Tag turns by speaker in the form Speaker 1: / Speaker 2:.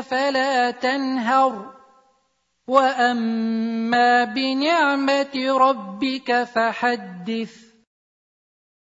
Speaker 1: فلا تنهر. وأما بنعمة ربك فحدث.